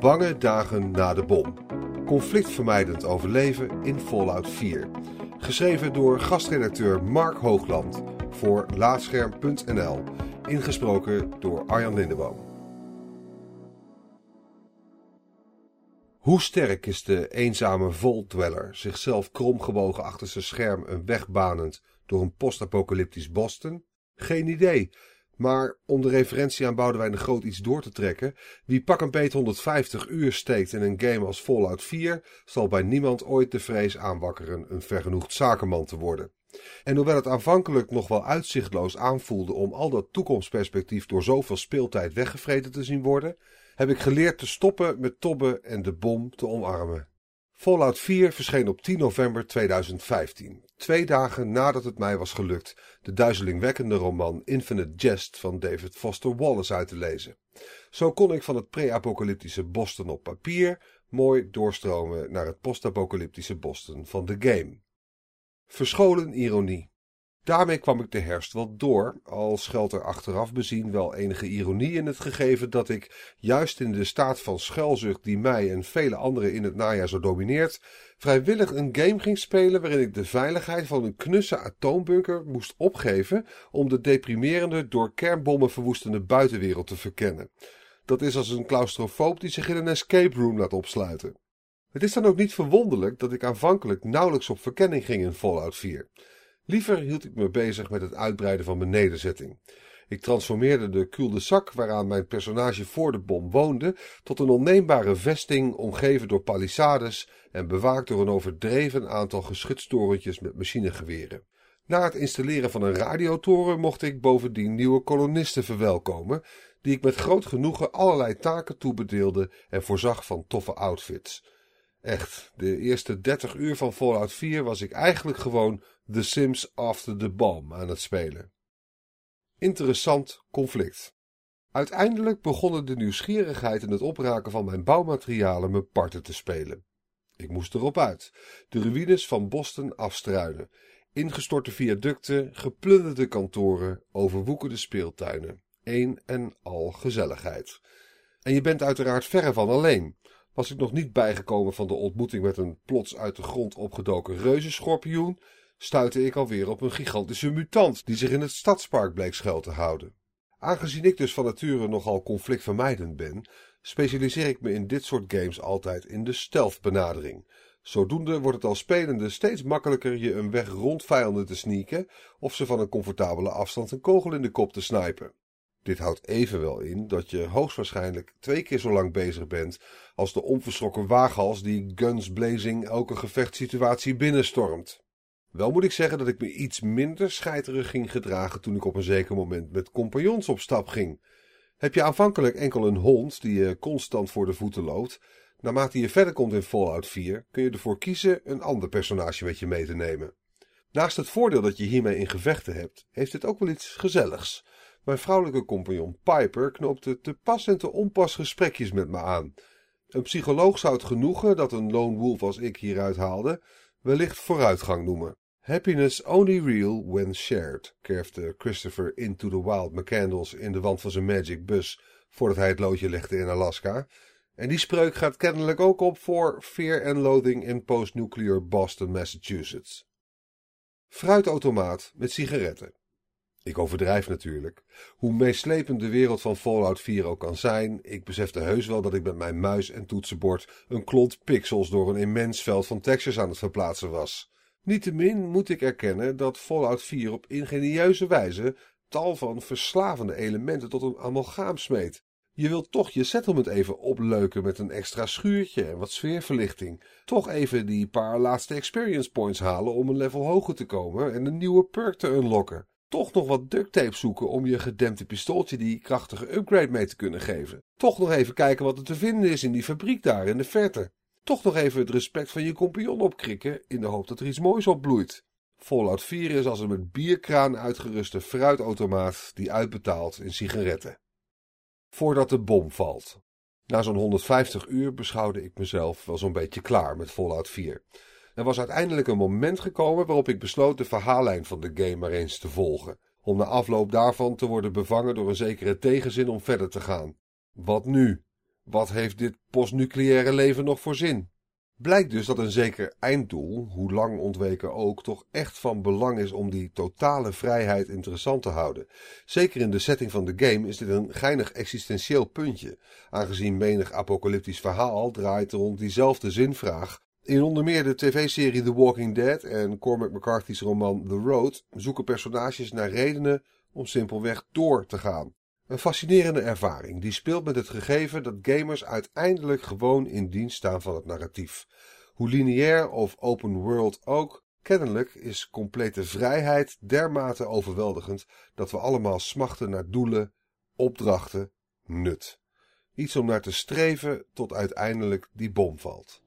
Bange dagen na de bom. Conflictvermijdend overleven in Fallout 4. Geschreven door gastredacteur Mark Hoogland voor Laatscherm.nl. Ingesproken door Arjan Lindeboom. Hoe sterk is de eenzame Voltdweller, zichzelf kromgebogen achter zijn scherm een weg banend door een postapocalyptisch Boston? Geen idee. Maar om de referentie aan Boudewijn de Groot iets door te trekken, wie pak een beet 150 uur steekt in een game als Fallout 4, zal bij niemand ooit de vrees aanwakkeren een vergenoegd zakenman te worden. En hoewel het aanvankelijk nog wel uitzichtloos aanvoelde om al dat toekomstperspectief door zoveel speeltijd weggevreten te zien worden, heb ik geleerd te stoppen met tobben en de bom te omarmen. Fallout 4 verscheen op 10 november 2015, twee dagen nadat het mij was gelukt de duizelingwekkende roman Infinite Jest van David Foster Wallace uit te lezen. Zo kon ik van het pre-apocalyptische Boston op papier mooi doorstromen naar het post-apocalyptische Boston van de game. Verscholen ironie. Daarmee kwam ik de herfst wel door, al schuilt er achteraf bezien wel enige ironie in het gegeven dat ik, juist in de staat van schuilzucht die mij en vele anderen in het najaar zo domineert, vrijwillig een game ging spelen waarin ik de veiligheid van een knusse atoombunker moest opgeven om de deprimerende, door kernbommen verwoestende buitenwereld te verkennen. Dat is als een claustrofoob die zich in een escape room laat opsluiten. Het is dan ook niet verwonderlijk dat ik aanvankelijk nauwelijks op verkenning ging in Fallout 4. Liever hield ik me bezig met het uitbreiden van mijn nederzetting. Ik transformeerde de cul-de-sac waaraan mijn personage voor de bom woonde tot een onneembare vesting omgeven door palissades en bewaakt door een overdreven aantal geschuttorentjes met machinegeweren. Na het installeren van een radiotoren mocht ik bovendien nieuwe kolonisten verwelkomen, die ik met groot genoegen allerlei taken toebedeelde en voorzag van toffe outfits. Echt, de eerste 30 uur van Fallout 4 was ik eigenlijk gewoon The Sims After the Bomb aan het spelen. Interessant conflict. Uiteindelijk begonnen de nieuwsgierigheid en het opraken van mijn bouwmaterialen me parten te spelen. Ik moest erop uit. De ruïnes van Boston afstruinen. Ingestorte viaducten, geplunderde kantoren, overwoekende speeltuinen. Een en al gezelligheid. En je bent uiteraard verre van alleen. Was ik nog niet bijgekomen van de ontmoeting met een plots uit de grond opgedoken reuzenschorpioen, stuitte ik alweer op een gigantische mutant die zich in het stadspark bleek schuil te houden. Aangezien ik dus van nature nogal conflictvermijdend ben, specialiseer ik me in dit soort games altijd in de stealth benadering. Zodoende wordt het als spelende steeds makkelijker je een weg rond vijanden te sneaken of ze van een comfortabele afstand een kogel in de kop te snipen. Dit houdt evenwel in dat je hoogstwaarschijnlijk twee keer zo lang bezig bent als de onverschrokken waaghals die guns blazing elke gevechtssituatie binnenstormt. Wel moet ik zeggen dat ik me iets minder scheiterig ging gedragen toen ik op een zeker moment met compagnons op stap ging. Heb je aanvankelijk enkel een hond die je constant voor de voeten loopt, naarmate je verder komt in Fallout 4 kun je ervoor kiezen een ander personage met je mee te nemen. Naast het voordeel dat je hiermee in gevechten hebt, heeft het ook wel iets gezelligs. Mijn vrouwelijke compagnon Piper knoopte te pas en te onpas gesprekjes met me aan. Een psycholoog zou het genoegen dat een lone wolf als ik hieruit haalde, wellicht vooruitgang noemen. Happiness only real when shared, kerfde Christopher Into the Wild McCandles in de wand van zijn Magic Bus voordat hij het loodje legde in Alaska. En die spreuk gaat kennelijk ook op voor Fear and Loathing in Post-Nuclear Boston, Massachusetts. Fruitautomaat met sigaretten. Ik overdrijf natuurlijk. Hoe meeslepend de wereld van Fallout 4 ook kan zijn, ik besefte heus wel dat ik met mijn muis en toetsenbord een klont pixels door een immens veld van textures aan het verplaatsen was. Niettemin moet ik erkennen dat Fallout 4 op ingenieuze wijze tal van verslavende elementen tot een amalgaam smeet. Je wilt toch je settlement even opleuken met een extra schuurtje en wat sfeerverlichting. Toch even die paar laatste experience points halen om een level hoger te komen en een nieuwe perk te unlocken toch nog wat duct tape zoeken om je gedempte pistooltje die krachtige upgrade mee te kunnen geven. Toch nog even kijken wat er te vinden is in die fabriek daar in de verte. Toch nog even het respect van je compagnon opkrikken in de hoop dat er iets moois opbloeit. Fallout 4 is als een met bierkraan uitgeruste fruitautomaat die uitbetaalt in sigaretten. Voordat de bom valt. Na zo'n 150 uur beschouwde ik mezelf wel zo'n beetje klaar met Fallout 4. Er was uiteindelijk een moment gekomen waarop ik besloot de verhaallijn van de game maar eens te volgen, om na afloop daarvan te worden bevangen door een zekere tegenzin om verder te gaan. Wat nu? wat heeft dit postnucleaire leven nog voor zin? Blijkt dus dat een zeker einddoel, hoe lang ontweken ook, toch echt van belang is om die totale vrijheid interessant te houden. Zeker in de setting van de game is dit een geinig existentieel puntje, aangezien menig apocalyptisch verhaal draait rond diezelfde zinvraag. In onder meer de tv-serie The Walking Dead en Cormac McCarthy's roman The Road zoeken personages naar redenen om simpelweg door te gaan. Een fascinerende ervaring die speelt met het gegeven dat gamers uiteindelijk gewoon in dienst staan van het narratief. Hoe lineair of open world ook, kennelijk is complete vrijheid dermate overweldigend dat we allemaal smachten naar doelen, opdrachten, nut. Iets om naar te streven tot uiteindelijk die bom valt.